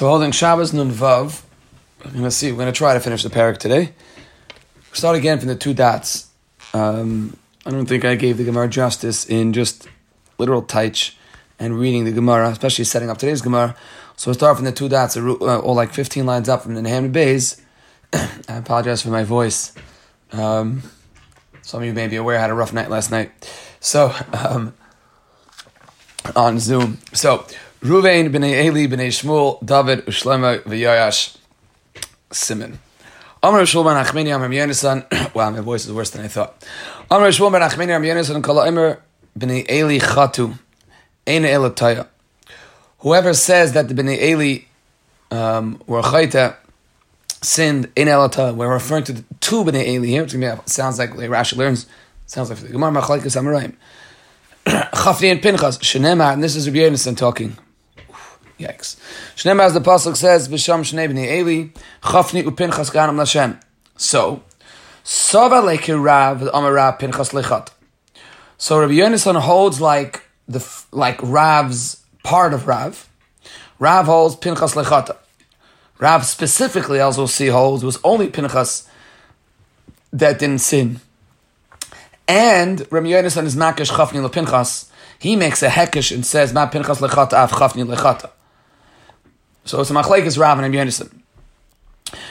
So holding Shabbos Nun Vav, we're to see, we're to try to finish the parak today. We'll start again from the two dots. Um, I don't think I gave the Gemara justice in just literal taich and reading the Gemara, especially setting up today's Gemara. So we'll start from the two dots, uh, all like 15 lines up from the Nehemiah Bays. I apologize for my voice. Um, some of you may be aware I had a rough night last night. So, um, on Zoom. So, Ruvain b'nei Eli b'nei Shmuel, David, Ushlema, v'Yoyash, Simon. Amr Shmuel ben Achmeni, Amr Yonasan. Wow, my voice is worse than I thought. Amr Shmuel ben Achmeni, Amr Yonasan, Kala Amr b'nei Eli Chatu, Ein Elataya. Whoever says that the b'nei Eli um, were chayta, sinned in Elata, we're referring to the two b'nei Eli here, which sounds like, like Rashi learns, sounds like the Gemara Machlaikas Amarayim. Chafni and Pinchas, Shenema, and this is Rabbi Yonasan talking. Yikes. Shnema, as the pasuk says, "B'sham shnei b'nei Eli, chafni upinchas ganam Lashem." So, Sava lekirav amarav pinchas lechat. So Rabbi Yonasan holds like the like Rav's part of Rav. Rav holds pinchas lechata. Rav specifically, as we'll see, holds was only pinchas that didn't sin. And Rabbi Yonasan is makish chafni lepinchas. He makes a hekish and says, "Ma pinchas lechata av chafni lechata." So it's a machlekes Rav and Yonasan.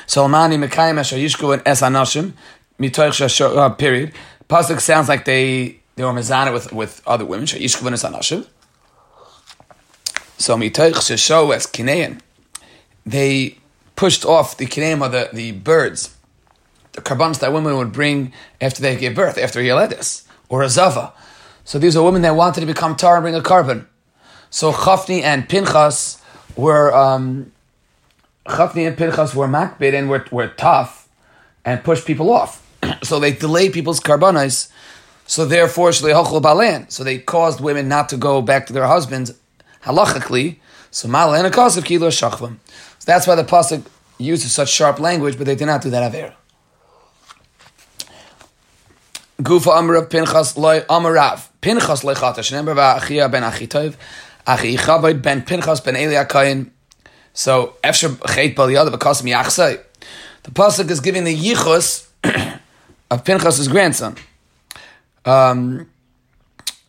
So Amani Mekayim Asher Yishku and Es Anashim Mitoich uh, period. Pasuk sounds like they they were mezana with with other women. Yishku and Es Anashim. So Mitoich Shashor as Kinean. They pushed off the kineim of the, the birds, the karbans that women would bring after they gave birth, after Yeledis, or a zava. So these are women that wanted to become tar and bring a carbon. So Chafni and Pinchas were um, Chafni and Pinchas were makbid and were, were tough and pushed people off. so they delayed people's karbanas. So therefore, shleichol balan. So they caused women not to go back to their husbands halachically. So malan a cause of kilo shachvam. So that's why the pasuk uses such sharp language, but they did not do that aver. Gufa amrav Pinchas loy Pinchas lechata shenember va'achia ben achitov achi ben Pinchas ben Eli. So efsher cheit bal yadav akasim yachsai. The pasuk is giving the yichus of Pinchas's grandson. Um,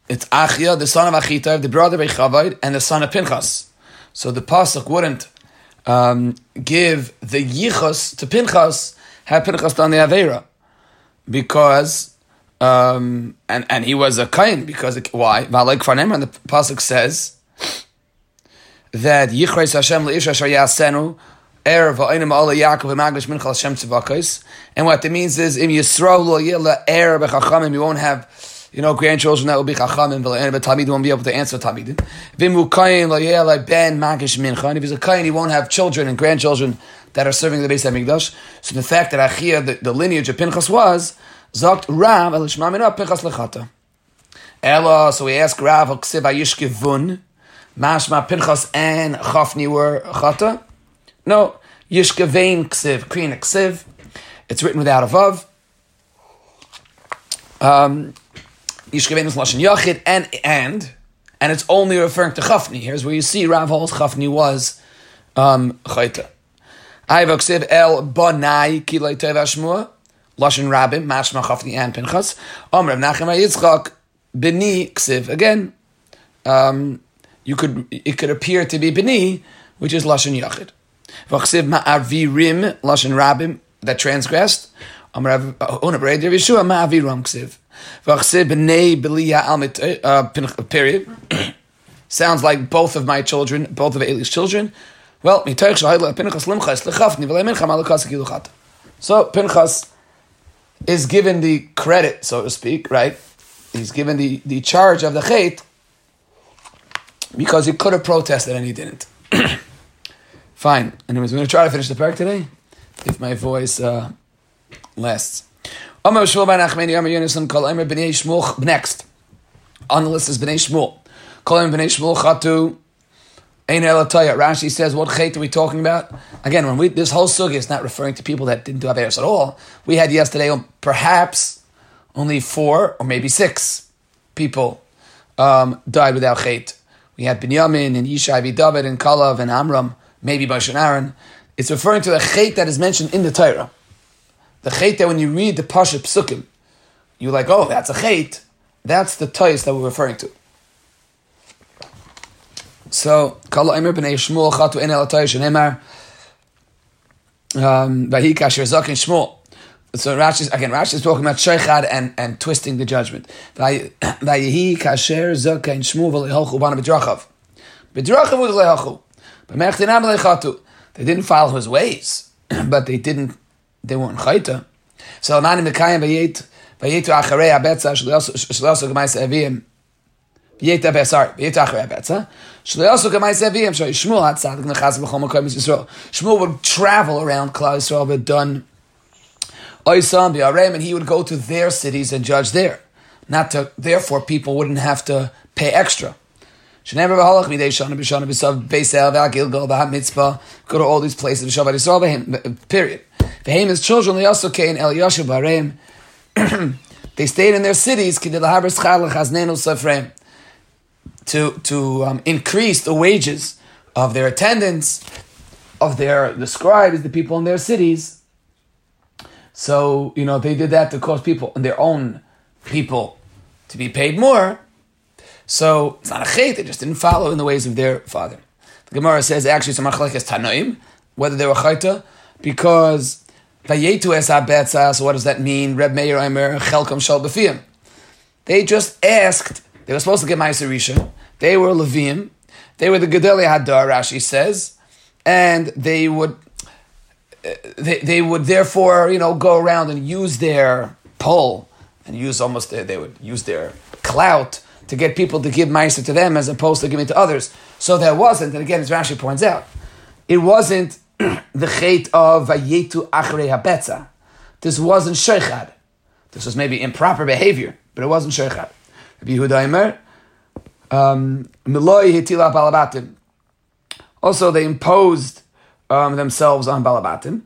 it's Achia, the son of Achitov, the brother of Echavod, and the son of Pinchas. So the pasuk wouldn't um, give the yichus to Pinchas had Pinchas done the avera, because um, and and he was a kain because why? Farnemer, the pasuk says that yichreis Hashem leish asher yasenu erev ha'onim ala Yaakov v'maglish minchal Hashem tzivakos, and what it means is im Yisrael lo yila erev b'chachamim you won't have you know, grandchildren that will be chachamim, but talmid won't be able to answer talmidim. Vimu kain lo like ben magish mincha. And if he's a kain, he won't have children and grandchildren that are serving the base of Mikdash. So the fact that Achia, the, the lineage of Pinchas was zokt Rav el shmamina Pinchas lechata. Ella, so we ask Rav ksiv ayishkevun, mashma Pinchas and Chafni were chata. No, yishkevein ksiv, krina ksiv. It's written without a vav. Um, Yishkevein is Lashon Yachid, and, and, and it's only referring to Chafni. Here's where you see Rav Hol's Chafni was um, Chayta. Ayvaksiv el Bonai Kilay Teva Lashon Rabim, Mashma Chafni and Pinchas, Omrav Nachem Yitzchak, Beni Ksiv. Again, um, you could, it could appear to be Beni, which is Lashon Yachid. Vaksiv Ma'avirim, Lashon Rabim, that transgressed. Ma'aviram Ksiv. Uh, period. Sounds like both of my children, both of Eli's children. Well, so Pinchas is given the credit, so to speak, right? He's given the, the charge of the chait because he could have protested and he didn't. Fine. Anyways, we're going to try to finish the parak today, if my voice uh, lasts. Next. On the list is Bnei Shmuel. Kolim Bnei Shmuel. Rashi says, what chait are we talking about? Again, when we this whole sugi is not referring to people that didn't do Averis at all. We had yesterday um, perhaps only four or maybe six people um, died without chait. We had Binyamin and Yishai David and Kalav and Amram maybe by Aaron. It's referring to a chait that is mentioned in the Torah. The chait that when you read the Pasha Psukim, you're like, oh, that's a chait. That's the toys that we're referring to. So, Kala Emir b'nei Shmuel chatu en el toys shenemar um, vahi kasher zakin Shmuel. So Rashi again, Rashi is talking about sheichad and, and twisting the judgment. Kasher shmu They didn't follow his ways, but they didn't, they weren't chayta. So anani mekayim v'yet, v'yetu acharei ha'betza shleosu gemaisa evim. V'yet ha'betza, sorry, v'yetu acharei ha'betza. Shleosu gemaisa evim. So Shmuel had sadik nechaz b'chom ha'koyim Yisrael. Shmuel would travel around Klal Yisrael, but done Oisam Biarem and he would go to their cities and judge there. Not to therefore people wouldn't have to pay extra. Go to all these places period. V'heim his children they also came El Yashu they stayed in their cities to to um, increase the wages of their attendants, of their the scribes, the people in their cities. So you know they did that to cause people and their own people to be paid more. So it's not a chait; they just didn't follow in the ways of their father. The Gemara says actually a machlekes tanoim whether they were chayta because Vayetu es ha so what does that mean? Reb Meir Omer, Chelkom Shal B'fiyim. They just asked, they were supposed to get Ma'aser They were Levim. They were the Gedalia Hadar, Rashi says. And they would, they, they would therefore, you know, go around and use their pull and use almost, their, they would use their clout to get people to give Ma'aser to them as opposed to giving to others. So there wasn't, and again, as Rashi points out, it wasn't the chait of Vayetu Achrei Habetza. This wasn't Sheichad. This was maybe improper behavior, but it wasn't Sheichad. Yehuda um, Hitila Balabatim. Also, they imposed um, themselves on Balabatim.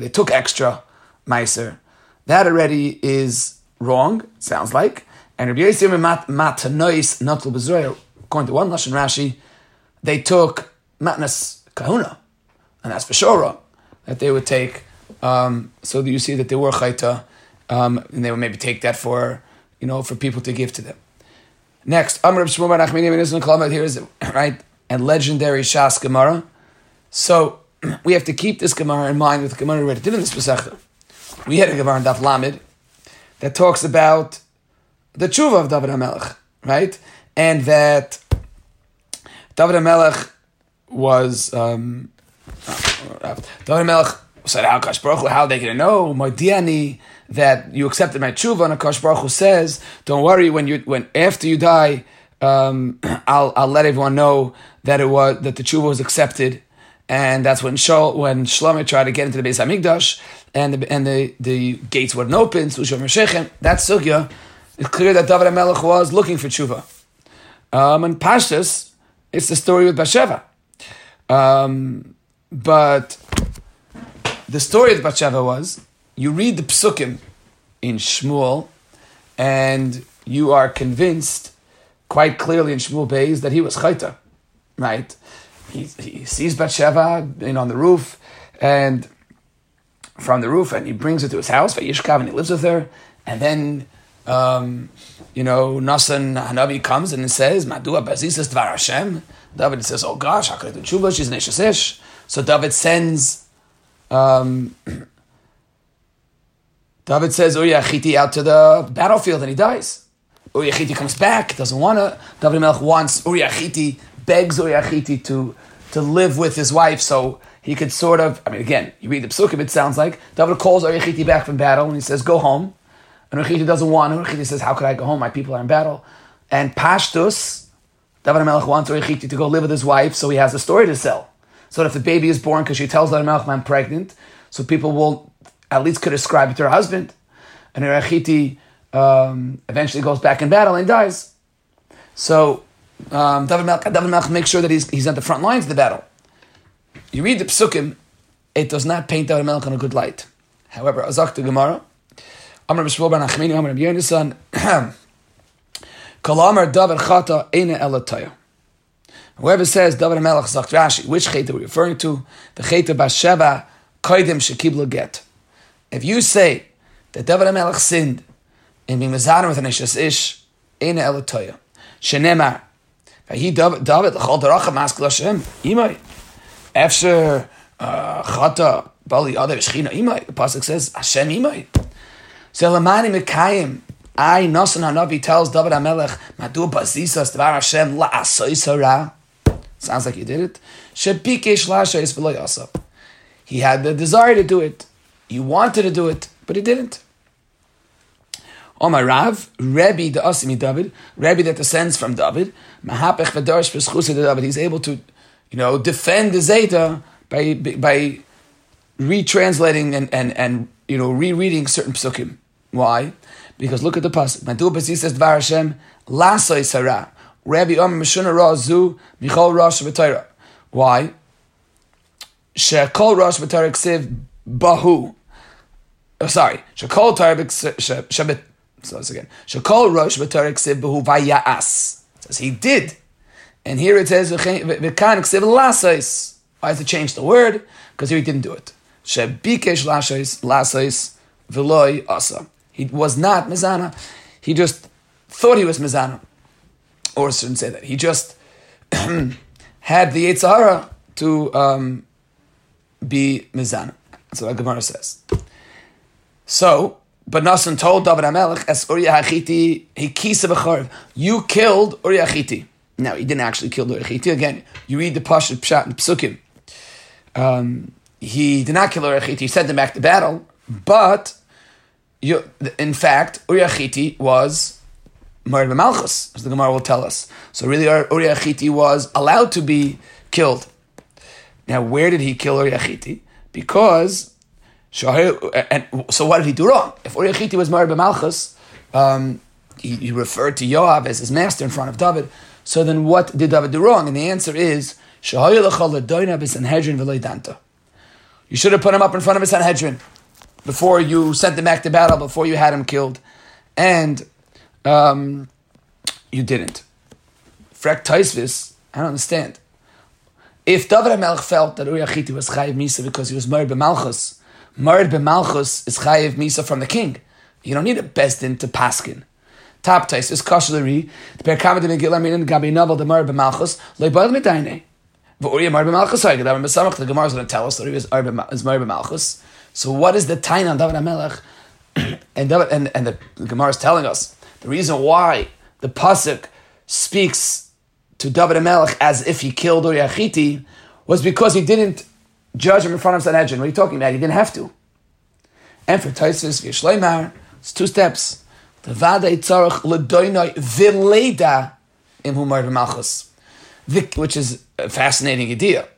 They took extra meiser. That already is wrong, sounds like. And Rabbi Yosef Matanois Natul according to one Lashon Rashi, they took matnas kahuna, and that's for sure that they would take. Um, so that you see that they were chayta, um, and they would maybe take that for you know for people to give to them. Next, Amr Shmuel here is right and legendary Shas Gemara. So we have to keep this Gemara in mind with the Gemara read in this Pesachah. We had a Gemara in Daf Lamed that talks about the tshuva of David HaMelech, right? And that David HaMelech was um, David Melech said, "How Kash how they gonna know Modiani that you accepted my tshuva?" And Kash Baruch Hu says, "Don't worry when you when after you die, um, I'll I'll let everyone know that it was that the tshuva was accepted." And that's when Shol, when Shlomo tried to get into the Beis Hamikdash, and the and the, the gates weren't open. So that sugya, it's clear that David Melech was looking for tshuva. Um, and Pashtus, it's the story with Bathsheba. Um, but the story of Batsheva was you read the psukim in Shmuel, and you are convinced quite clearly in Shmuel Beis that he was chayta, right? He, he sees you know, on the roof, and from the roof, and he brings her to his house, Vayishkav, and he lives with her, and then um, you know, Nasan Hanavi comes and says, Madua Bazisas Dvar Hashem. David says, Oh gosh, how could I do tshuva? She's an Ish. So David sends, um, David says, Uriah out to the battlefield and he dies. Uriah comes back, doesn't want to. David Melch wants Uriah begs Uriah to, to live with his wife so he could sort of, I mean, again, you read the psukim, it sounds like David calls Uriah back from battle and he says, Go home. And Uriah doesn't want to. Uriah says, How could I go home? My people are in battle. And Pashtus, David Melch wants Oichiti to go live with his wife, so he has a story to sell. So that if the baby is born because she tells David Melch, I'm pregnant, so people will at least could ascribe it to her husband. And Erechiti um, eventually goes back in battle and dies. So um, David, Melech, David makes sure that he's, he's at the front lines of the battle. You read the psukim, it does not paint David Melech in a good light. However, Azak the Gemara, Amr B'Shvol Ben Achmini, Amr Kalamar David Chata Elataya. Whoever says David Melech Zakt Rashi, which cheta are we referring to? The cheta Basheva Koidim Shekibla Get. If you say that David Melech sinned in being mezanim with an ishes ish, ein elatoya. Shenemar. Vahi David l'chol deracham maskal Hashem. Imay. Efsher uh, chata bali other shchina imay. The pasuk says Hashem imay. So lamani mekayim. I Nasan Hanavi tells David Hamelech, Madu bazisas dvar Hashem la asoisara. Sounds like he did it. Shebikesh lashayis v'lo yasa. He had the desire to do it. He wanted to do it, but he didn't. Omar Rav, Rebbe the Asimi David, Rebbe that descends from David, Mahapech David. He's able to, you know, defend the Zeta by by retranslating and and and you know rereading certain psukim. Why? Because look at the pasuk. Madu says Dvar Hashem Michal Rosh. Why? Shekol Rosh Ksiv Bahu. Oh, sorry. Shekol. So this again. Shekol Rosh V'Torah Ksiv Bahu Vayas. Says he did. And here it says V'kan Ksiv Lasais. Why has to change the word? Because here he didn't do it. Shebikesh Lasais Lasais V'loi Asa. He was not Mizana. He just thought he was Mizana or shouldn't say that. He just had the Yitzhara to um, be Mizana. That's what Gemara says. So, but Nasan told David HaMelech, as Uriah Hachiti, he kisa you killed Uriah Hachiti. Now, he didn't actually kill Uriah Hachiti. Again, you read the Pashat Pshat and Psukim. Um, he did not kill Uriah Hachiti. He sent him back to battle, but you, in fact, Uriah Hachiti was Mard Malchus, as the Gemara will tell us. So really, Uriah Chiti was allowed to be killed. Now, where did he kill Uriah Chiti? Because, and so what did he do wrong? If Uriah was married by Malchus, um, he, he, referred to Yoav as his master in front of David. So then, what did David do wrong? And the answer is, you should have put him up in front of his Sanhedrin before you sent him back to battle, before you had him killed. And um, you didn't. Frek Taisvis, I don't understand. If David HaMelech felt that Uriah Chiti was Chayiv Misa because he was married b'Malchus, married b'Malchus is Chayiv Misa from the king. You don't need a Besdin to paskin. Top Taisvis, Kosheleri, the Perkama de Megillah Minin Gabi Novel, the married b'Malchus, leibad Leiboil Medaine. But Uriah married b'Malchus, the Gemara is going to tell us that he was married b'Malchus. So what is the tain on David HaMelech? and, David, and, and the, the Gemara is telling us the reason why the pasuk speaks to David Melech as if he killed Uriachiti was because he didn't judge him in front of Sanhedrin. What are you talking about? He didn't have to. And for Taisus Yishleimar, it's two steps. Which is a fascinating idea.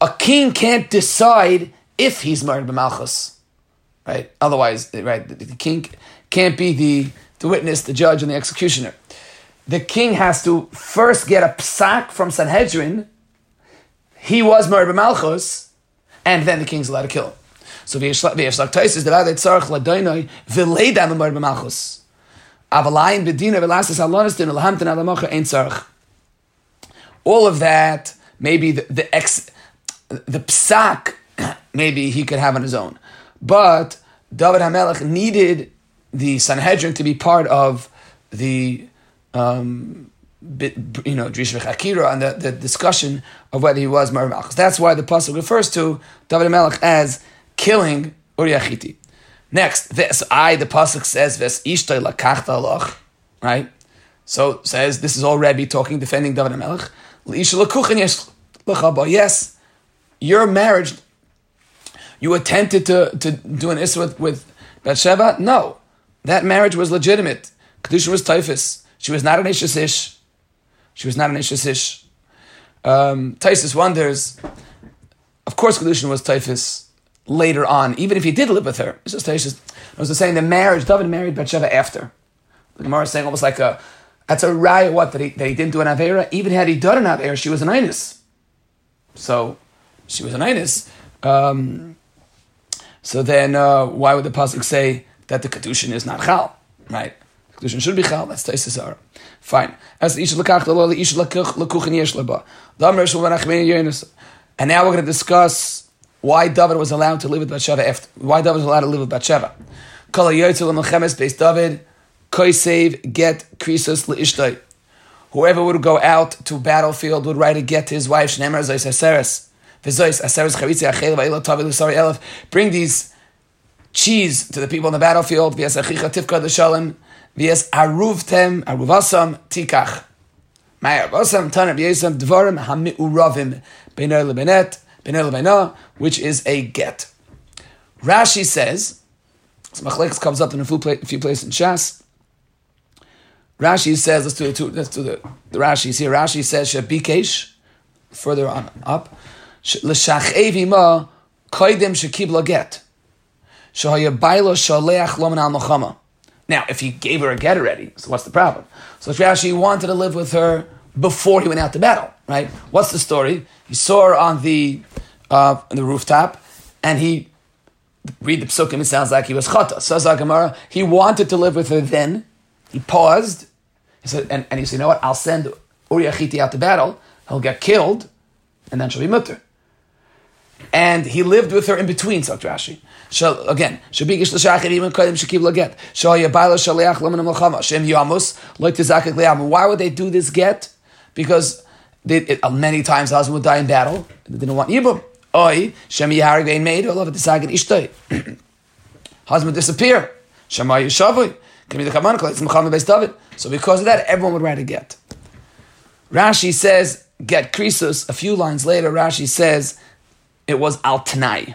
A king can't decide if he's married Malchus, right? Otherwise, right, the king can't be the the witness, the judge, and the executioner. The king has to first get a psak from Sanhedrin. He was Merib Malchus, and then the king's allowed to kill him. So v'yeshlak toises the vadet tzarich ladoinoi v'leidam Merib Malchus. Avalayin bedina v'lasas alonistin l'hamtin alamocha ein tzarich. All of that, maybe the, the ex, the psak, maybe he could have on his own. But David HaMelech needed the Sanhedrin to be part of the um, you know, Drishvich Akira and the, the discussion of whether he was Mar Malchus. That's why the pasuk refers to David Melech as killing Uriachiti. Next, this I the pasuk says Ves Ishtay Lakachta Loch, right? So says this is all Rebbe talking, defending David Melech. Yes, your marriage, you attempted to, to do an issue with, with Bathsheba? No. That marriage was legitimate. Kedusha was typhus. She was not an Ishasish. She was not an Ishasish. Um, Tysus wonders, of course, Kedusha was typhus later on, even if he did live with her. It's just Tysus. I was just saying the marriage, David married Bathsheba after. The Gemara is saying almost like a, that's a raya, what, that he, that he didn't do an Avera? Even had he done an Avera, she was an Inus. So, she was an Inus. Um, so then, uh, why would the Pasuk say, that the Kedushin is not Chal, right? Kedushin should be chal. That's Taisisara. Fine. As Ish Lakach Lalo, the Ish Lakuchin Yesh. Damer Shul Yenis. And now we're going to discuss why David was allowed to live with Bathsheba after, why David was allowed to live with Bathsheba. Kala Yotzil Melchemes based David, get Leishtay. Whoever would go out to battlefield would write a get to his wife, Shnemer Aseres. Aseres Charitzi Achel Tavi Elef. Bring these cheese to the people on the battlefield. V'yas Achicha Tivka L'Shalom. V'yas Aruvtem, Aruvasam Tikach. My Aruvasam Tanab Yesam Dvarim HaMi'uravim. Beiner Lebenet. Beiner Lebena. Which is a get. Rashi says, so Machlekes comes up in a few, places in Shas. Rashi says, let's do the two, let's do the, the here. Rashi says, Shabikesh, further on up, L'shach ma koidem shekibla get. Shahaya bailo shaleach loman al machama. Now, if he gave her a get already, so what's the problem? So Rashi wanted to live with her before he went out to battle, right? What's the story? He saw her on the uh, on the rooftop, and he read the psukim. It sounds like he was chata. Says Gemara, he wanted to live with her then. He paused. He said, and, and he said, you know what? I'll send Uriachiti out to battle. He'll get killed, and then she'll be mutter. And he lived with her in between, Sagt Rashi. Shal, again, Shabigish l'shachir even kodim shekib laget. Shal yabayla shaliach laman melchama. Shem yamus like tizakik liyam. Why would they do this get? Because they, it, uh, many times the husband would die in battle. They didn't want yibum. Oi, Shem yiharig. All of it tizakik ishtay. Husband disappear. Shema yishavui. Can be the kaman It's mechama based David. So because of that, everyone would write a get. Rashi says get krisus. A few lines later, Rashi says it was al tanai.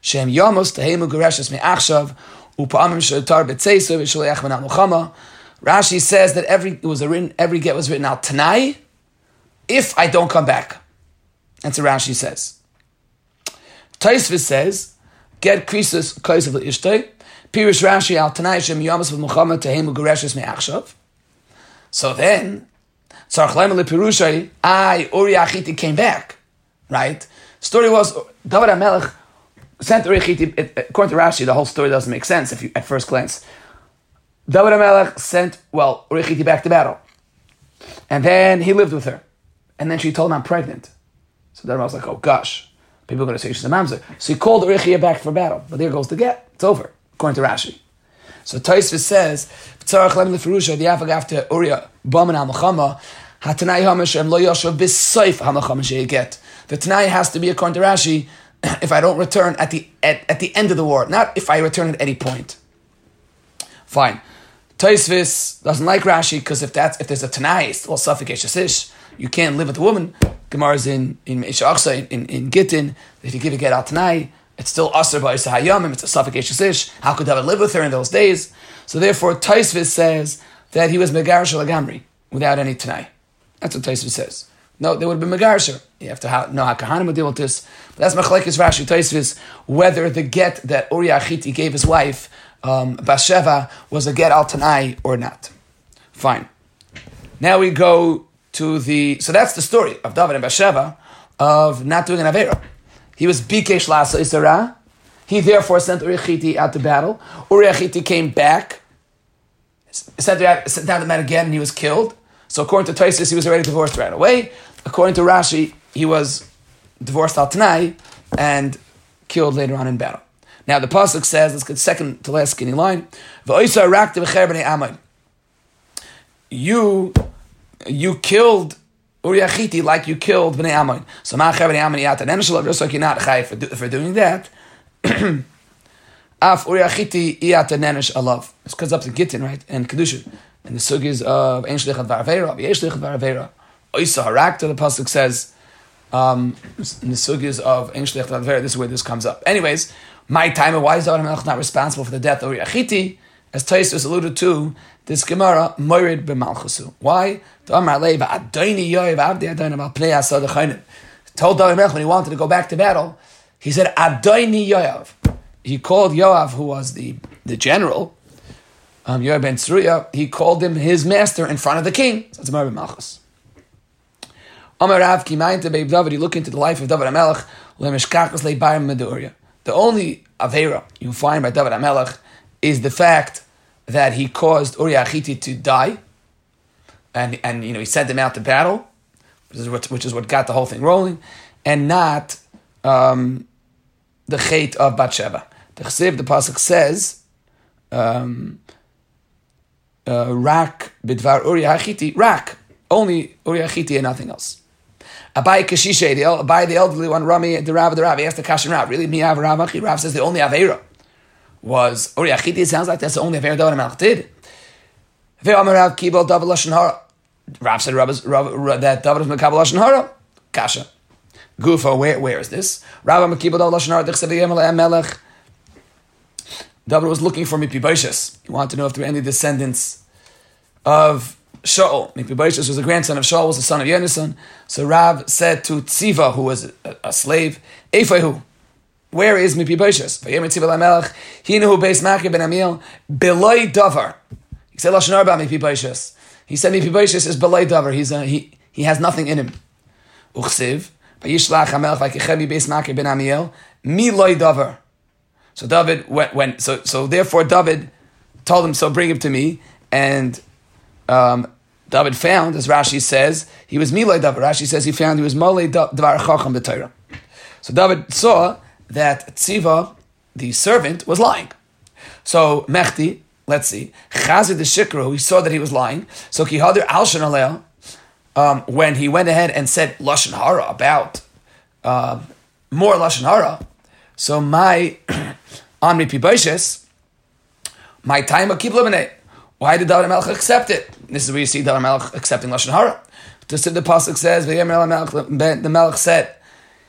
Shem yamos tehemu gereshes me'achshav upa'amim shetar betzeisu v'sholeach ben al Rashi says that every it was written every get was written al tanai if I don't come back. That's what Rashi says. Taisvis says get krisus kaisav le'ishtay. Pirish Rashi al tanai shem yamos v'muchama tehemu gereshes me'achshav. So then, Tzarch Leim Pirushay, I, Uri Achiti, came back, right? Story was David HaMelech sent Urichiti. According to Rashi, the whole story doesn't make sense if you at first glance. David HaMelech sent well Urichiti back to battle, and then he lived with her, and then she told him I'm pregnant. So David was like, oh gosh, people are going to say she's a mamzer. So he called Urichia back for battle, but there goes the get. It's over, according to Rashi. So Taisvis says, "Tzarach leferusha after Uriah al Machama hatanai lo b'soif hamachama get." The Tanai has to be according to Rashi if I don't return at the at, at the end of the war, not if I return at any point. Fine. Taisvis doesn't like Rashi because if that's if there's a Tanai, it's all You can't live with a woman. Gemara's in in in, in, in Gittin. If you give a get out Tanai, it's still Asr by Hayamim, it's a suffocatious ish. How could David live with her in those days? So therefore, Taisvis says that he was Megarish Lagamri without any Tanai. That's what Taisvis says. No, they would have been Megarsher. You have to know how Kahanim would deal with this. But that's Machlekes Rashi Taisvis, whether the get that Uri Achiti gave his wife, um, was a get al Tanai or not. Fine. Now we go to the. So that's the story of David and Bathsheba of not doing an Avera. He was Bikesh Lasa Isara. He therefore sent Uri Achiti out to battle. Uri Achiti came back, sent, sent down the man again, and he was killed. So according to Taisis, he was already divorced right away. According to Rashi, he was divorced al Tanai and killed later on in battle. Now the pasuk says, let's get second to last skinny line. You, you killed Uriachiti like you killed Bnei Ammon. So Ma'acher Bnei Ammon Yata Neneshalav, just like you're not chayv for, doing that. Af Uriachiti Yata Nenesh Alav. This comes up to Gittin, right? And Kedushin. And the sugis of Ein Shlichat Varavera, Yesh Shlichat Varavera. Oisa Harakta, the Pasuk says, um, in the of Shlichat this is where this comes up. Anyways, my time, why is David Melech not responsible for the death of Uriachiti? As Taisus alluded to, this Gemara, Moirid b'malchusu. Why? Told David when he wanted to go back to battle, he said, Adoni Yoav. He called Yoav, who was the, the general, um, Yoav ben Tzruya, he called him his master in front of the king. So it's Amar Malchus. Amar Rav Kimayinte Beib David, you look into the life of David HaMelech, Lemeshkachas Meduria. The only Avera you find by David HaMelech is the fact that he caused Uriah Achiti to die, and and you know he sent him out to battle, which is what, which is what got the whole thing rolling, and not um, the chait of Bathsheba. The Chesiv, the pasuk says, um, uh, "Rak bidvar Uriah Achiti, rak only Uriah Achiti and nothing else." Abai Kashisha, the Abai the elderly one, Rami, the Rav, the Rav, he asked the Kashin Rav, really, me Rav, Rav, Rav says the only Avera was oh, Uri Achiti. It sounds like that's the only Avera David Melch did. Ve'amar Rav Kibel David Lashon Hara. Rav said Rav, Rav, that David was Mekabel Lashon Hara. Kasha. Gufa, where, where is this? Rav Mekibel David Lashon Hara. Dichsev Yemelech Melech. David was looking for Mipibashis. He wanted to know if there were any descendants of Shaul. Mephibosheth was the grandson of Shaul, was the son of Yonasan. So Rav said to Tziva, who was a, a slave, Eifehu, where is Mephibosheth? Vayemer Tziva Lamelech, Hinu Beis Makir ben Amiel, Beloi Davar. He said Lashon Arba. He said Mephibosheth is Beloi Davar. He, he has nothing in him. Uchsiv, Vayishlach HaMelech Vaikechem Beis Makir ben Amiel, Miloi Davar. So David went, went so, so therefore David told him, so bring him to me, and um, David found, as Rashi says, he was Milay David. Rashi says he found he was Malay Dvar Chacham B'Torah. So David saw that Tziva, the servant, was lying. So Mechti, let's see, Chazir the Shikra, he saw that he was lying. So Kihadir Al um, when he went ahead and said Lashon Hara about uh, more Lashon Hara, so my on Mipi my time of Kibla why did David Melech accept it? This is where you see David Melech accepting Lashon Hara. Just the pasuk says, the Melech said,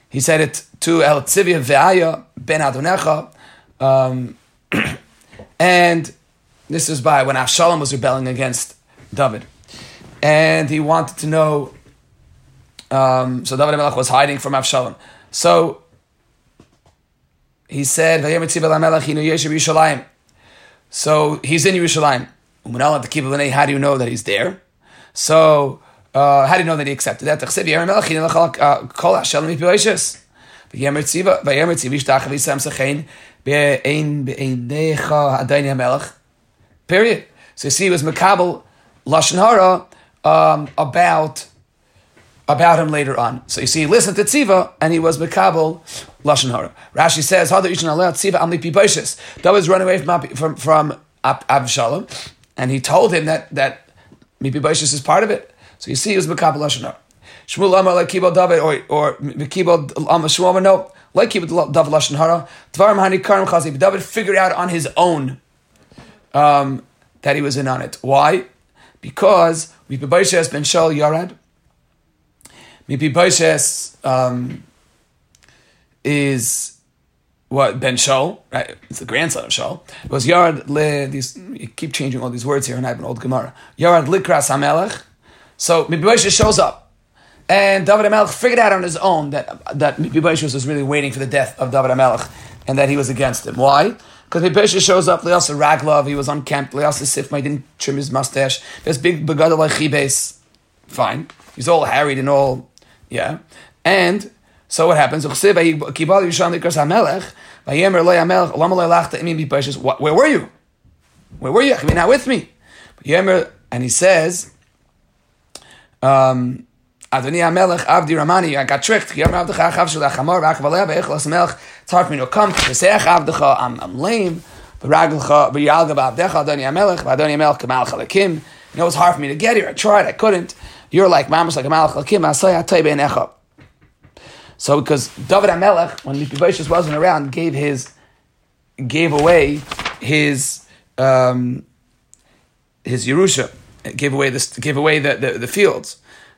he said it to El Tzivia Ve'aya ben Adonecha, um, and this is by when Avshalom was rebelling against David, and he wanted to know. Um, so David Melech was hiding from Avshalom. So he said, So he's in Yerushalayim. How do you know that he's there? So, uh, how do you know that he accepted that? Period. So you see, it was Makabal Lashon Hara um, about about him later on. So you see, he listened to Tziva, and he was Makabal Lashon Hara. Rashi says, "How do you know Tziva Amli Pibaishis?" That was run away from from, from Abshalom and he told him that that Mipibaishis is part of it. So you see, it was Mekabel Lashon Shmuel Amar like Kibel David or or Kibel Amar Shmuel no like Kibel David Lashon Hara. Dvarim Hani Karim Chazi. David figured out on his own um, that he was in on it. Why? Because Mipibaishis ben Shal Yarad. Mipibaishis um, is what Ben Shaul, right? It's the grandson of Shaul. It was Yarad le. These you keep changing all these words here, and I have an old Gemara. Yarad likras hamelech. So Mephibosheth shows up, and David Hamelech figured out on his own that that Mephibosheth was really waiting for the death of David Hamelech, and that he was against him. Why? Because Mephibosheth shows up. Leasa raglov. He was unkempt. Leasa sifma. Didn't trim his mustache. There's big begada like. Fine. He's all harried and all. Yeah. And so what happens? Where were you? Where were you? You're not with me. And he says, um, Adoni Amelech Avdi Ramani, I got tricked. It's hard for me to come. I'm, I'm lame. You know, it's hard for me to get here. I tried, I couldn't. You're like, Mamas like a Malach Lakim, Asaya Taibe Necha. So because David Amelech, when Mephibosheth wasn't around, gave his gave away his um, his Yerusha, gave away this, gave away the, the, the fields.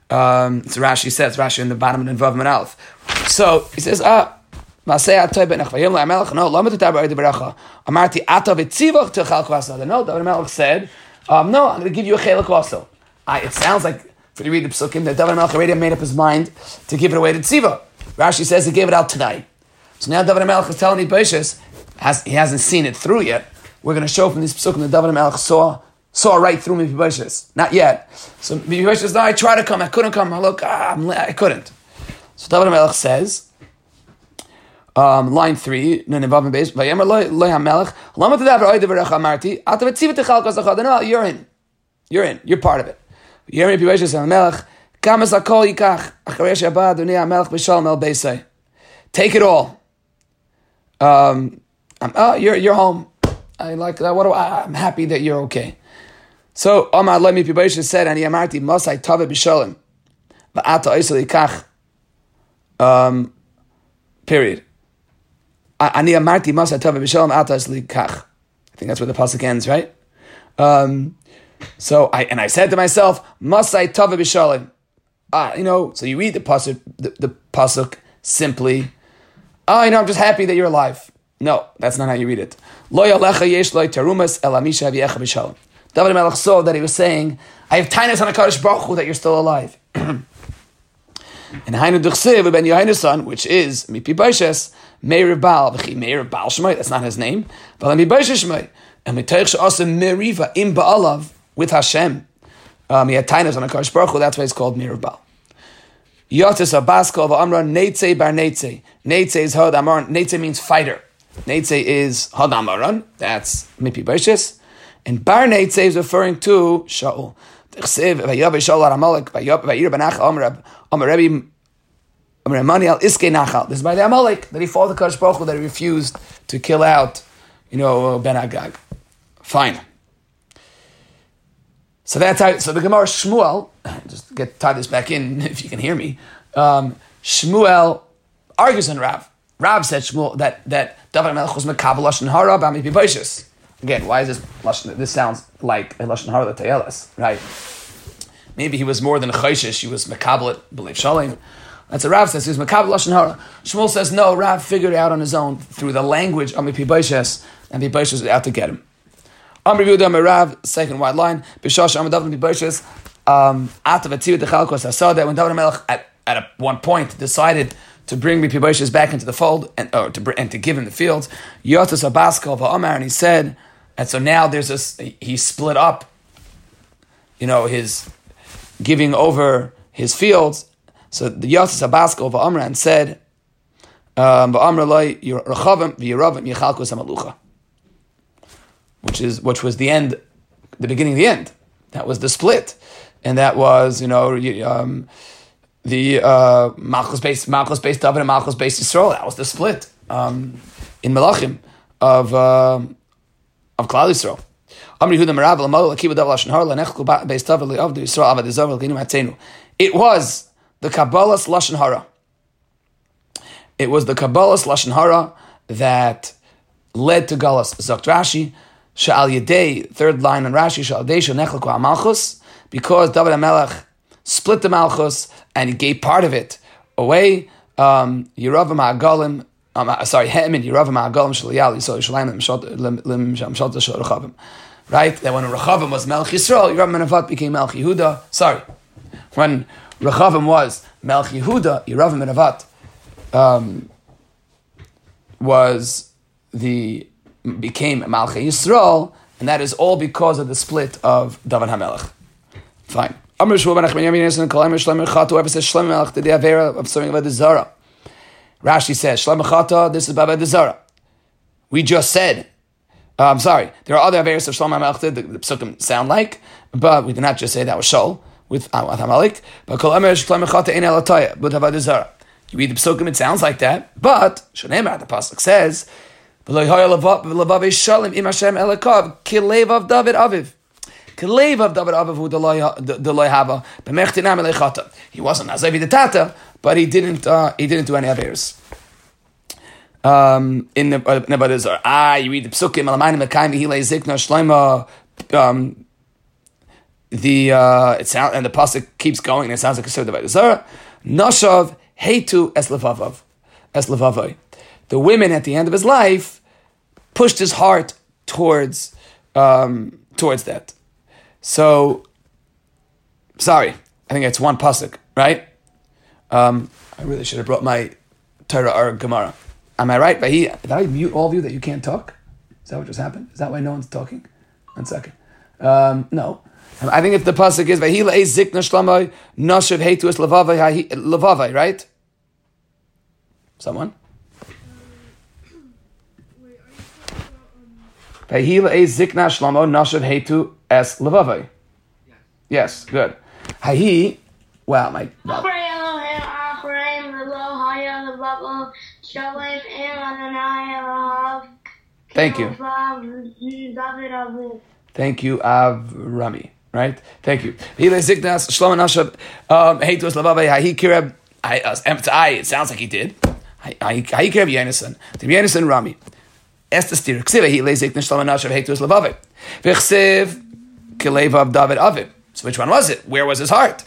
Um, so Rashi says, Rashi in the bottom of Vav Manalf. So he says, ah. No, David Melech said, um, no, I'm going to give you a chelik also. It sounds like, if you read the psukim, that David Melech already made up his mind to give it away to Tziva. Rashi says he gave it out tonight. So now David Melech is telling Ibashis, has he hasn't seen it through yet. We're going to show from this psukim that David Melech saw saw right through me Not yet. So Mephibosheth no, I tried to come, I couldn't come. I look, ah, I'm, I couldn't. So David Melech says, Um, line three, you're in. You're in. You're part of it. Kamas akol Take it all. Um, I'm, oh, you're you're home. I like that. What do I, I'm happy that you're okay. So Omar Lemi Pibosha said, "Ani amarti masai tave b'shalom." Va'ata oisel yikach. Um, period. Ani amarti masa tova b'shalom atas likach. I think that's where the pasuk ends, right? Um, so I and I said to myself, Masai tova b'shalom. Ah, you know, so you read the pasuk, the, the pasuk simply. Oh, you know, I'm just happy that you're alive. No, that's not how you read it. David Melech saw that he was saying, I have tinus on a Kaddish Baruch Hu that you're still alive. and Hainu Duchsev ben Yohainu son, which is Mipi Baishes, Meir Baal, v'chi Meir Baal that's not his name, but Mipi Baishes Shmoi. And Mitoich She'asim Meriva im Baalav, with Hashem. Um, he had tinus on a Kaddish Baruch Hu, that's why it's called Meir Baal. Yotis Abasko of Amra Neitze bar Neitze. Neitze is Hod Amaran. Neitze means fighter. Neitze is Hod Amaran. That's Mipi Baishes. And Bar Neitze is referring to Shaul. Tchsev vayav Shaul Amalek vayir benach Amr Amr Rebbe Amr Emmanuel Iske Nachal. This is by the Amalek that he fought the Kadosh Baruch Hu, that he refused to kill out, you know, Ben Agag. Fine. So that's how. So the Gemara Shmuel, just get tie this back in if you can hear me. Um, Shmuel argues on Rav. Rav said Shmuel that that David Melech was mekabel lashon hara b'ami b'boishis. Again, why is this lashon? This sounds like a lashon hara right? Maybe he was more than a chayshish. He was mekabel believe shalim. That's what Rav says. He was mekabel lashon hara. Shmuel says no. Rav figured it out on his own through the language of mipiboishes, and mipiboishes was out to get him. Amr Yehuda Merav, second white line. Bishash Amr David Miboishes. Um, after Tzivit Dechalkos, I saw that when David Melech at, at a, one point decided to bring Miboishes back into the fold and or to and to give him the fields, Yotas Abaskal Amar, and he said, and so now there's this. He split up. You know his giving over his fields. So the Yotas Abaskal and said, um, "Amr loy Rechavim v'Yeravim Yechalkos Amalucha." Which is which was the end, the beginning of the end. That was the split, and that was you know um, the uh, based Malchus based David and Malchus based Yisrael. That was the split um, in Melachim of uh, of Klal Yisrael. It was the Kabbalah's lashon hara. It was the Kabbalah's lashon hara that led to Galus. Zakt Rashi. Sha'al Yedei, third line on Rashi, Sha'al Yedei Sha'nechelku Malchus, because David HaMelech split the Malchus and he gave part of it away. Um, Yeravam HaGolim, um, uh, sorry, Hem and Yeravam HaGolim Shaliyal Yisrael Yishalayim Lim Shamshot Shalachavim. Right? That when Rechavim was Melch Yisrael, Yeravam Menavat became Melch Yehuda. Sorry. When Rechavim was Melch Yehuda, Yeravam Menavat um, was the became Malchei Yisrael, and that is all because of the split of David HaMelech. Fine. Amr Shmuel ben Achman Yamin Yisrael Amr Shlomo Chata, whoever says Shlomo Melech did the Avera of serving the Zara. Rashi says, Shlomo Chata, this is Baba Zara. We just said, uh, I'm sorry, there are other Averas of Shlomo Melech did, the, the Psukim sound like, but we did not just say that was Shol with, Amalek, but Kol Amr Shlomo Chata in Elataya, but the Zara. You read the Psukim, it sounds like that, but Shonemar, the Pasuk says, He wasn't Azavi the Tata, but he didn't uh, he didn't do any affairs. Um, in the Nebadizar, ah, you read the Psukim Zikna. Um, the uh, it sounds and the pasuk keeps going. and It sounds like a sort of Nebadizar. Nashav Heitu Es Levavav Es Levavai the women at the end of his life pushed his heart towards um, towards that. So, sorry, I think it's one pasuk, right? Um, I really should have brought my Torah or Gemara. Am I right? Did I mute all of you that you can't talk? Is that what just happened? Is that why no one's talking? One second. Um, no. I think if the pasuk is Vahila Zikna Shlamai Nashav Heitu Es Lavavai, right? Someone? Yes, good. Hahi, my. Thank you. Thank you, Avrami. Right? Thank you. Ziknas shlomo. Um, hahi kireb. I, uh, it sounds like he did. I, I, I, I, I, Esther stir. Ksiva hile ziknas shlomo nashav hetu es levavai. V'chsiv kilevav David Avid. So which one was it? Where was his heart?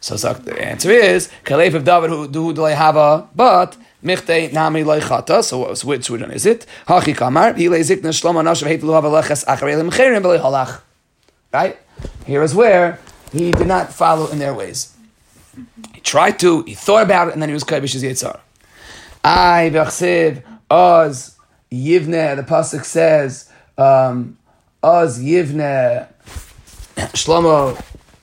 So, the answer is Kalev of David who do hava, but Michte Nami Loichata. So which which one is it? Hachi Kamar Hile Zikna Shlomo Nashav Heit Luhava Leches Acharelim Cherim B'Lei Halach. Right. Here is where he did not follow in their ways. He tried to. He thought about it, and then he was Kaibish Yitzhar. I v'chsiv oz yivne. The pasuk says um, oz yivne Shlomo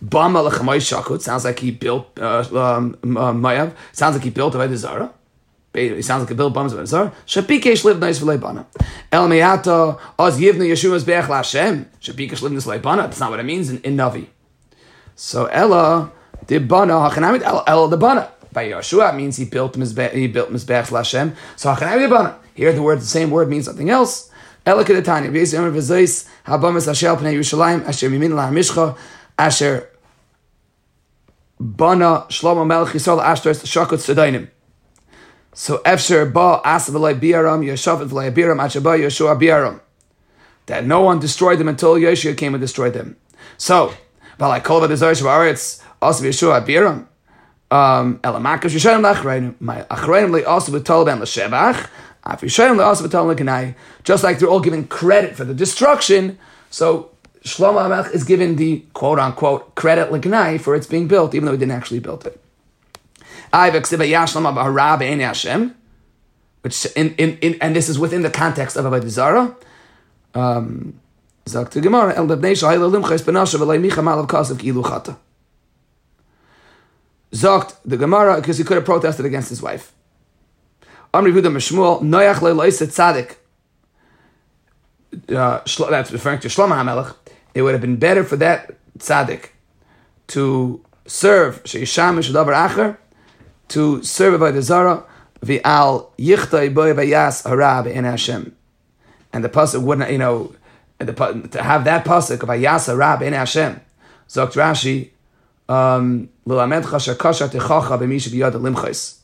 Bama Lechamay Shakut sounds like he built uh, um, uh, Mayav. Sounds like he built Avodah Zara. He sounds like he built Bama Avodah Zara. Shapikesh lived nice for Leibana. El Meyato Oz Yivna Yeshua's Be'ech Lashem. Shapikesh lived this Leibana. That's not what it means in, in Navi. So Ella the Bana Hachanamid El Ella the Bana. By Yeshua means he built Mizbech, he built Mizbech Lashem. So Hachanamid the Bana. Here the word the same word means something else. So Efsher Ba Asa V'lai Biaram Yeshav V'lai Biaram Asher Yeshua Biaram. That no one destroyed them until Yeshua came and destroyed them. So, V'dezar Shvaretz Asa Yeshua. Um. Just like they're all given credit for the destruction, so Shlomo HaMelech is given the quote unquote credit l'gnai for its being built, even though he didn't actually build it. Which in, in, in and this is within the context of Avodah Zarah. Um. Zakt the Gemara because he could have protested against his wife. Amri Huda Meshmuel Noyach Leilois Tzadik. Uh, that's referring to Shlomo HaMelech it would have been better for that tzaddik to serve sheishamish davar acher, to serve by the zara v'al yichtay boy v'yas hara in Hashem, and the pasuk wouldn't, you know, the, to have that pasuk of v'yas hara in Hashem. Zokt Rashi, um, l'lamedcha shakasha techacha b'misha b'yad limchais.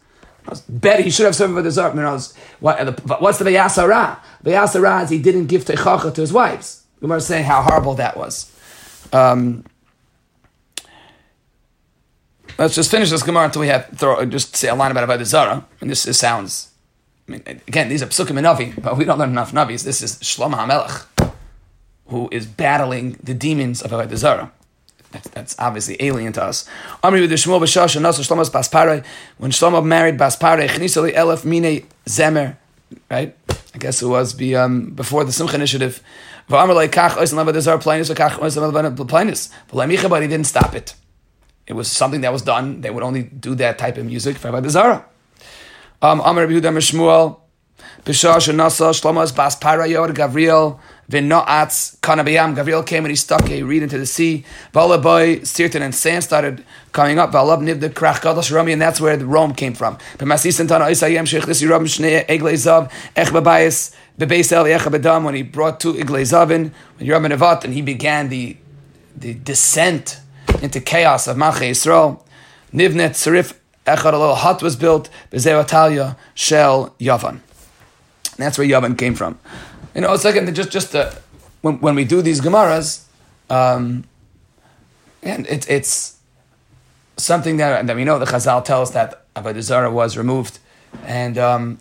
Bet he should have served by the zara. What, what's the v'yas hara? V'yas is he didn't give techacha to his wives. Is saying how horrible that was. Um, let's just finish this Gemara until we have throw just say a line about Avodah Zara. And this, this sounds. I mean, again, these are Psukim and Navi, but we don't learn enough Navis. This is Shlomo HaMelech, who is battling the demons of Avodah Zara. That's, that's obviously alien to us. Amri with Shmuel. When Shlomo married Baspare, Chnisali Elef Mine Zemer, right? I guess it was be, um, before the Simcha initiative. But he didn't stop it. It was something that was done. They would only do that type of music for Avodah Zarah. Um, Amar Yehuda Mishmuel, Bishar Shanasa, Shlomo's Bas Parayod, Gavriel, Vinoatz, Kanabiyam. Gavriel came and he stuck a reed into the sea. Valaboy, Sirtan, and sand started coming up. Valab Nibda Krach Kadosh Rami, and that's where the Rome came from. When he brought two Iglezavin, when Yeram Nevat, and he began the, the descent into chaos of Malchei Yisrael. Nivnet Sarif Echad, a little hut was built, Bezeo Atalia, Shel Yavan. And that's where Yavan came from. You know, it's like just just uh, when when we do these Gemaras, um, and it's it's something that that we know the Chazal tell us that Avodah was removed, and um,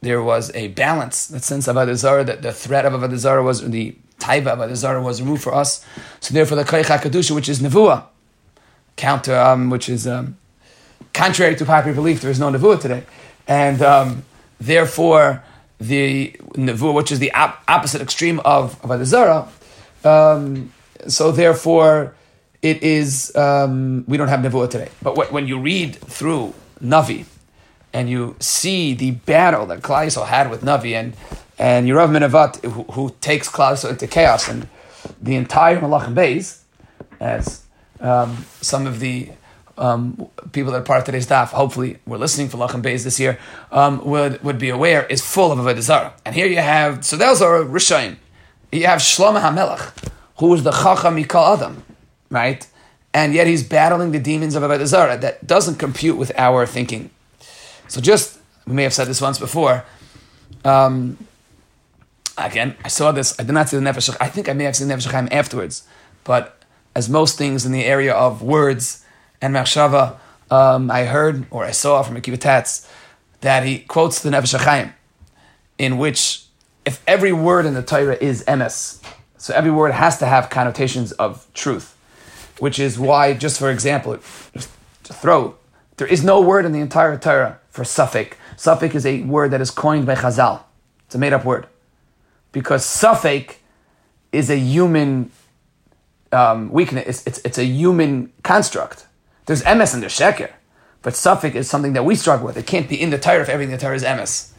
there was a balance. That since Avodah that the threat of Avodah was the taiva Avodah Zarah was removed for us. So therefore, the Koich Hakadusha, which is Nevuah, counter, um, which is um, contrary to popular belief, there is no Nevuah today, and um, therefore the nevuah, which is the op- opposite extreme of Zarah. Um, so therefore, it is um, we don't have nevuah today. But wh- when you read through Navi, and you see the battle that Klai had with Navi, and and Yerav Minavat, who, who takes Klaus into chaos, and the entire Malachim Beis, as um, some of the um, people that are part of today's staff, hopefully we're listening for Lachem Beis this year, um, would, would be aware, is full of Avodah Zarah. And here you have, so those are Rishayim. You have Shlomo HaMelech, who was the Chacham Mikal Adam, right? And yet he's battling the demons of Avodah Zarah. That doesn't compute with our thinking. So just, we may have said this once before, um, again, I saw this, I did not see the Nefesh, I think I may have seen Nefesh afterwards, but as most things in the area of words and machshava, um, I heard or I saw from Akiva Tatz that he quotes the Nefesh HaChaim, in which if every word in the Torah is emes, so every word has to have connotations of truth, which is why, just for example, just to throw, there is no word in the entire Torah for safek. Safek is a word that is coined by Chazal. It's a made-up word. Because safek is a human um, weakness. It's, it's, it's, a human construct. There's emes and there's sheker, but safek is something that we struggle with. It can't be in the Torah if everything in the Torah is emes.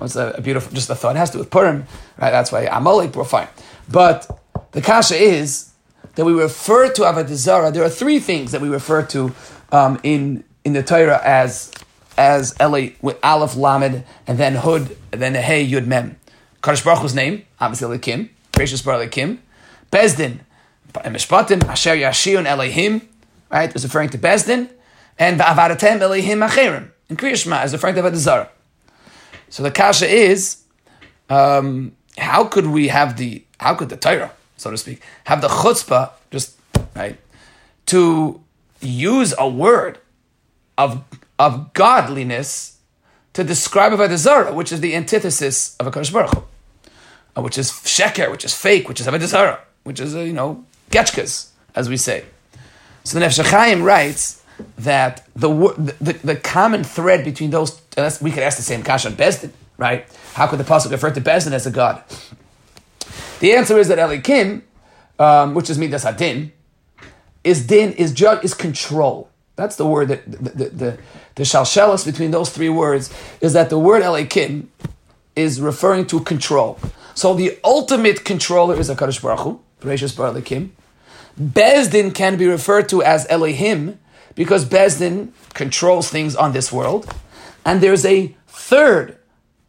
It's a, a, beautiful, just a thought. It has to do with Purim, right? That's why Amalek, we're fine. But the kasha is that we refer to Avodah. There are three things that we refer to um, in in the Torah as as Eli with Aleph Lamed and then Hud and then Hey Yud Mem. Kadosh Baruch Hu's name, obviously Elikim, gracious Baruch Elikim. Bezdin, Mishpatim, Asher Yashiyun Elohim, right, is referring to Bezdin, and Va'avadatem Elohim Acherim. In Kriyashma is referring to Avodah. So the kasha is, um, how could we have the, how could the Torah, so to speak, have the chutzpah, just, right, to use a word of, of godliness to describe Avodah which is the antithesis of a Baruch uh, which is sheker, which is fake, which is Avodah which is, uh, you know, getchkas, as we say. So the Nefesh writes that the, the, the common thread between those, we could ask the same kasha on Bezdin, right? How could the Pasuk refer to Bezdin as a god? The answer is that Elikim, um, which is Midas Hadin, is din, is judge, is control. That's the word that the, the, the, the shalshelis between those three words is that the word Elikim is referring to control. So the ultimate controller is a Kadosh Baruch Hu, Gracious Bar. Bezdin can be referred to as Elohim because Bezdin controls things on this world. And there's a third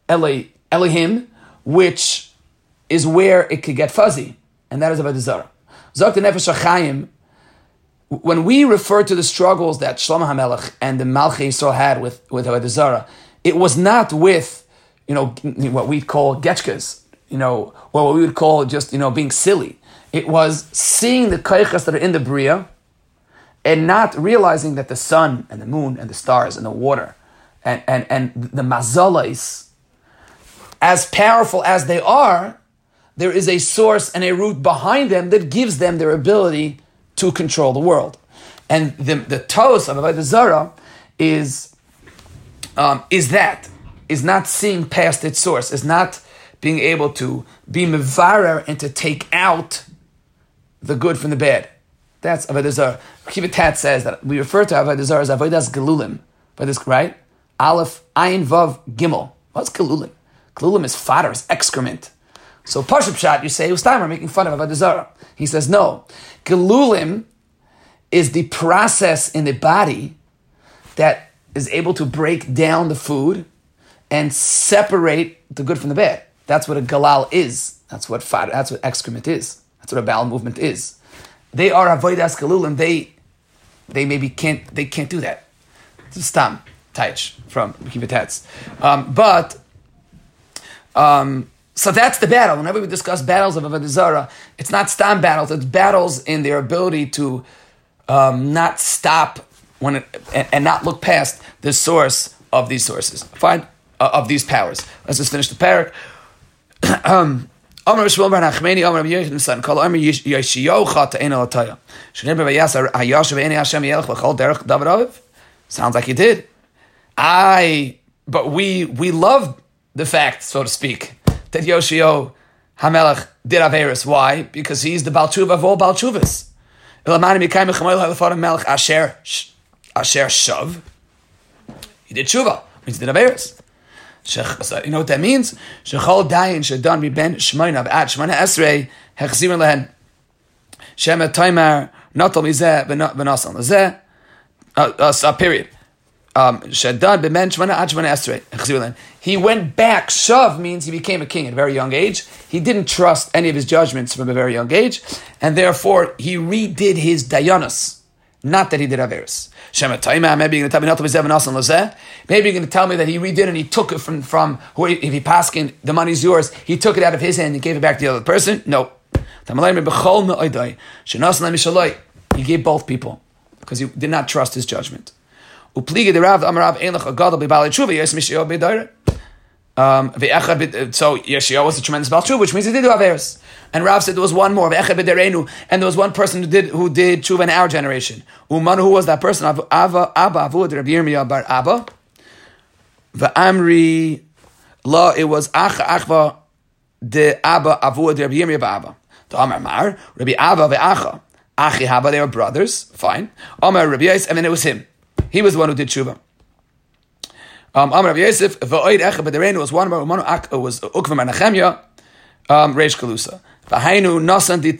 Ele, Elohim, which is where it could get fuzzy, and that is about the Zara. Zok Nefesh when we refer to the struggles that Shlomo HaMelech and the Malchei Yisrael had with, with Zarah, it was not with, you know, what we call getchkas, you know, or what we would call just, you know, being silly. It was seeing the kaichas that are in the Bria and not realizing that the sun and the moon and the stars and the water and, and, and the mazalais, as powerful as they are, there is a source and a root behind them that gives them their ability to control the world. And the, the toes of Avodah Zarah is, um, is that, is not seeing past its source, is not being able to be mevarer and to take out the good from the bad. That's Avodah Zarah. Kivatat says that we refer to Avodah as Avodas Gelulim. But this, right? Aleph, Ayin, Vav, Gimel. What's Gelulim? Gelulim is fodder, is excrement. So Pashup Shot, you say, Ustamer making fun of Avodah Zarah. He says, no. Gelulim is the process in the body that is able to break down the food and separate the good from the bad. That's what a galal is. That's what fodder, that's what excrement is. That's what a bowel movement is. They are avodas galulim. They they maybe can't they can't do that. Stam taich from Kivatetz. Um, but um, so that's the battle. Whenever we discuss battles of Avodah Zarah, it's not stam battles. It's battles in their ability to um, not stop when it, and, and, not look past the source of these sources. Fine, uh, of these powers. Let's just finish the parak. Um, Amr Shmuel bar Nachmeni, Amr Amr Hashem Derech David Aviv. Sounds like he did. I, but we we love the fact, so to speak, that Yoshio Hamelech did Averis. Why? Because he's the Balchuva of all Balchuvas. Ilamani Mikay Mechamoy Halafarim Melech Asher Asher Shav. He did Shuva, he did Averis. You know what that means? Shechol dayin shedan mi ben shmoina b'at shmoina esrei lehen. Shema taimar natal mizeh lezeh. A period. Um, at shmoina esrei hechzirin lehen. He went back. Shav means he became a king at a very young age. He didn't trust any of his judgments from a very young age, and therefore he redid his dayanas. Not that he did Averis. Maybe you're going to tell me not to be Zev and Maybe you're going to tell me that he redid and he took it from, from who, if he passed in, the money's yours, he took it out of his hand and gave it back to the other person. No. He gave both people because he did not trust his judgment. Um, so Yeshua was a tremendous Baal which means he did do Averis. And Rav said there was one more, and there was one person who did who did Tshuva in our generation. Uman, who was that person? Abba Abba Avud Rabbi Yirmiyah bar Abba. Amri La, it was Acha Achva de Abba Avud Rabbi Yirmiyah bar Abba. The Amar Mar, Rabbi Abba ve'Acha. Achi Haba, they were brothers, fine. Amar Rabbi Yis, and then it was him. He was the one who did Tshuva. Um, Amar Rabbi Yosef, v'oid echa b'derenu was one of one was Ukva Menachemya, um, Reish Kalusa. V'hainu nasan de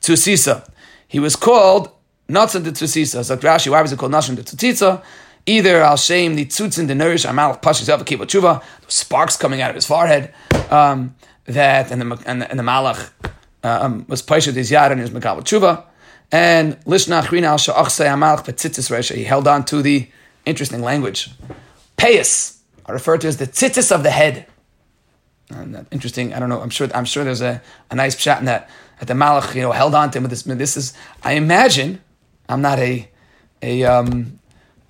tusisa. He was called nasan de tusisa. So Rashi, why was it called nasan de tusisa? Either al shem the tzutzin the nourish amal pashis of kibbutz tshuva, sparks coming out of his forehead. Um, that and the and the, and the malach um, was pashed his yad and his mekabel tshuva. And lishna achrina al sha'achse amalach betzitzis resha. He held on to the interesting language. Payas are referred to as the tzitzis of the head. And interesting. I don't know. I'm sure. I'm sure there's a, a nice chat in that that the Malach you know held on to him with this. This is. I imagine. I'm not a a um,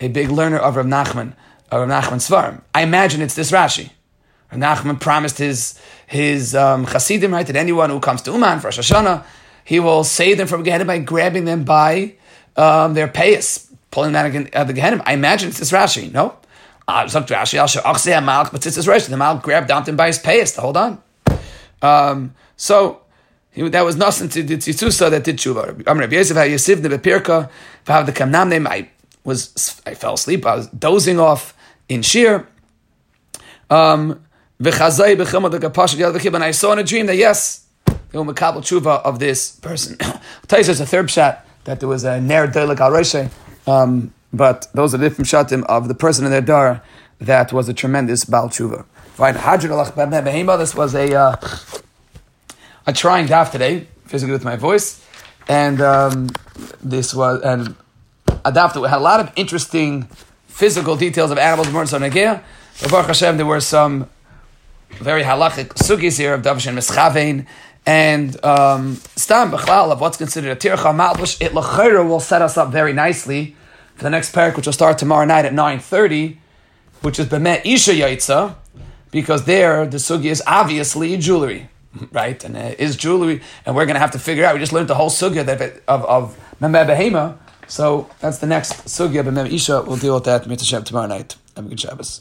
a big learner of Rav Nachman of Rav Nachman Svarim. I imagine it's this Rashi. Rav Nachman promised his his um, Hasidim right that anyone who comes to Uman for Rosh Hashanah, he will save them from Gehenna by grabbing them by um, their payas, pulling that out of the Gehenna. I imagine it's this Rashi. No. Uh, it's up to Rashi. I'll show Achsei Malk, but it's Rashi. The Malk grabbed Damtin by his payas to hold on. Um, so he, that was nothing to the Tzitzusa that did tshuva. I'm Rabbi Yosef Yosef the Bepirka. Have the Kamnam name, I was I fell asleep. I was dozing off in Shir. Um, and I saw in a dream that yes, the Makabal tshuva of this person. I'll tell you, there's a third shot that there was a Ner Delik al um, but those are different shatim of the person in their dar that was a tremendous Baal Tshuva. Right, This was a uh, a trying daf today, physically with my voice, and um, this was and a daf that had a lot of interesting physical details of animals. More so Negea. Baruch Hashem, there were some very halachic sugis here of Davish and Mischavein. And um, Stam Bechlal of what's considered a Tircha Malbush, it Lachera will set us up very nicely for the next parak, which will start tomorrow night at 9.30, which is Bemet Isha Yaitza, because there the sugi is obviously jewelry, right? And it is jewelry, and we're going to have to figure out. We just learned the whole that, of, of Memeh Behema, so that's the next sugya, Bemet Isha. We'll deal with that mitzvah tomorrow night. Have a good Shabbos.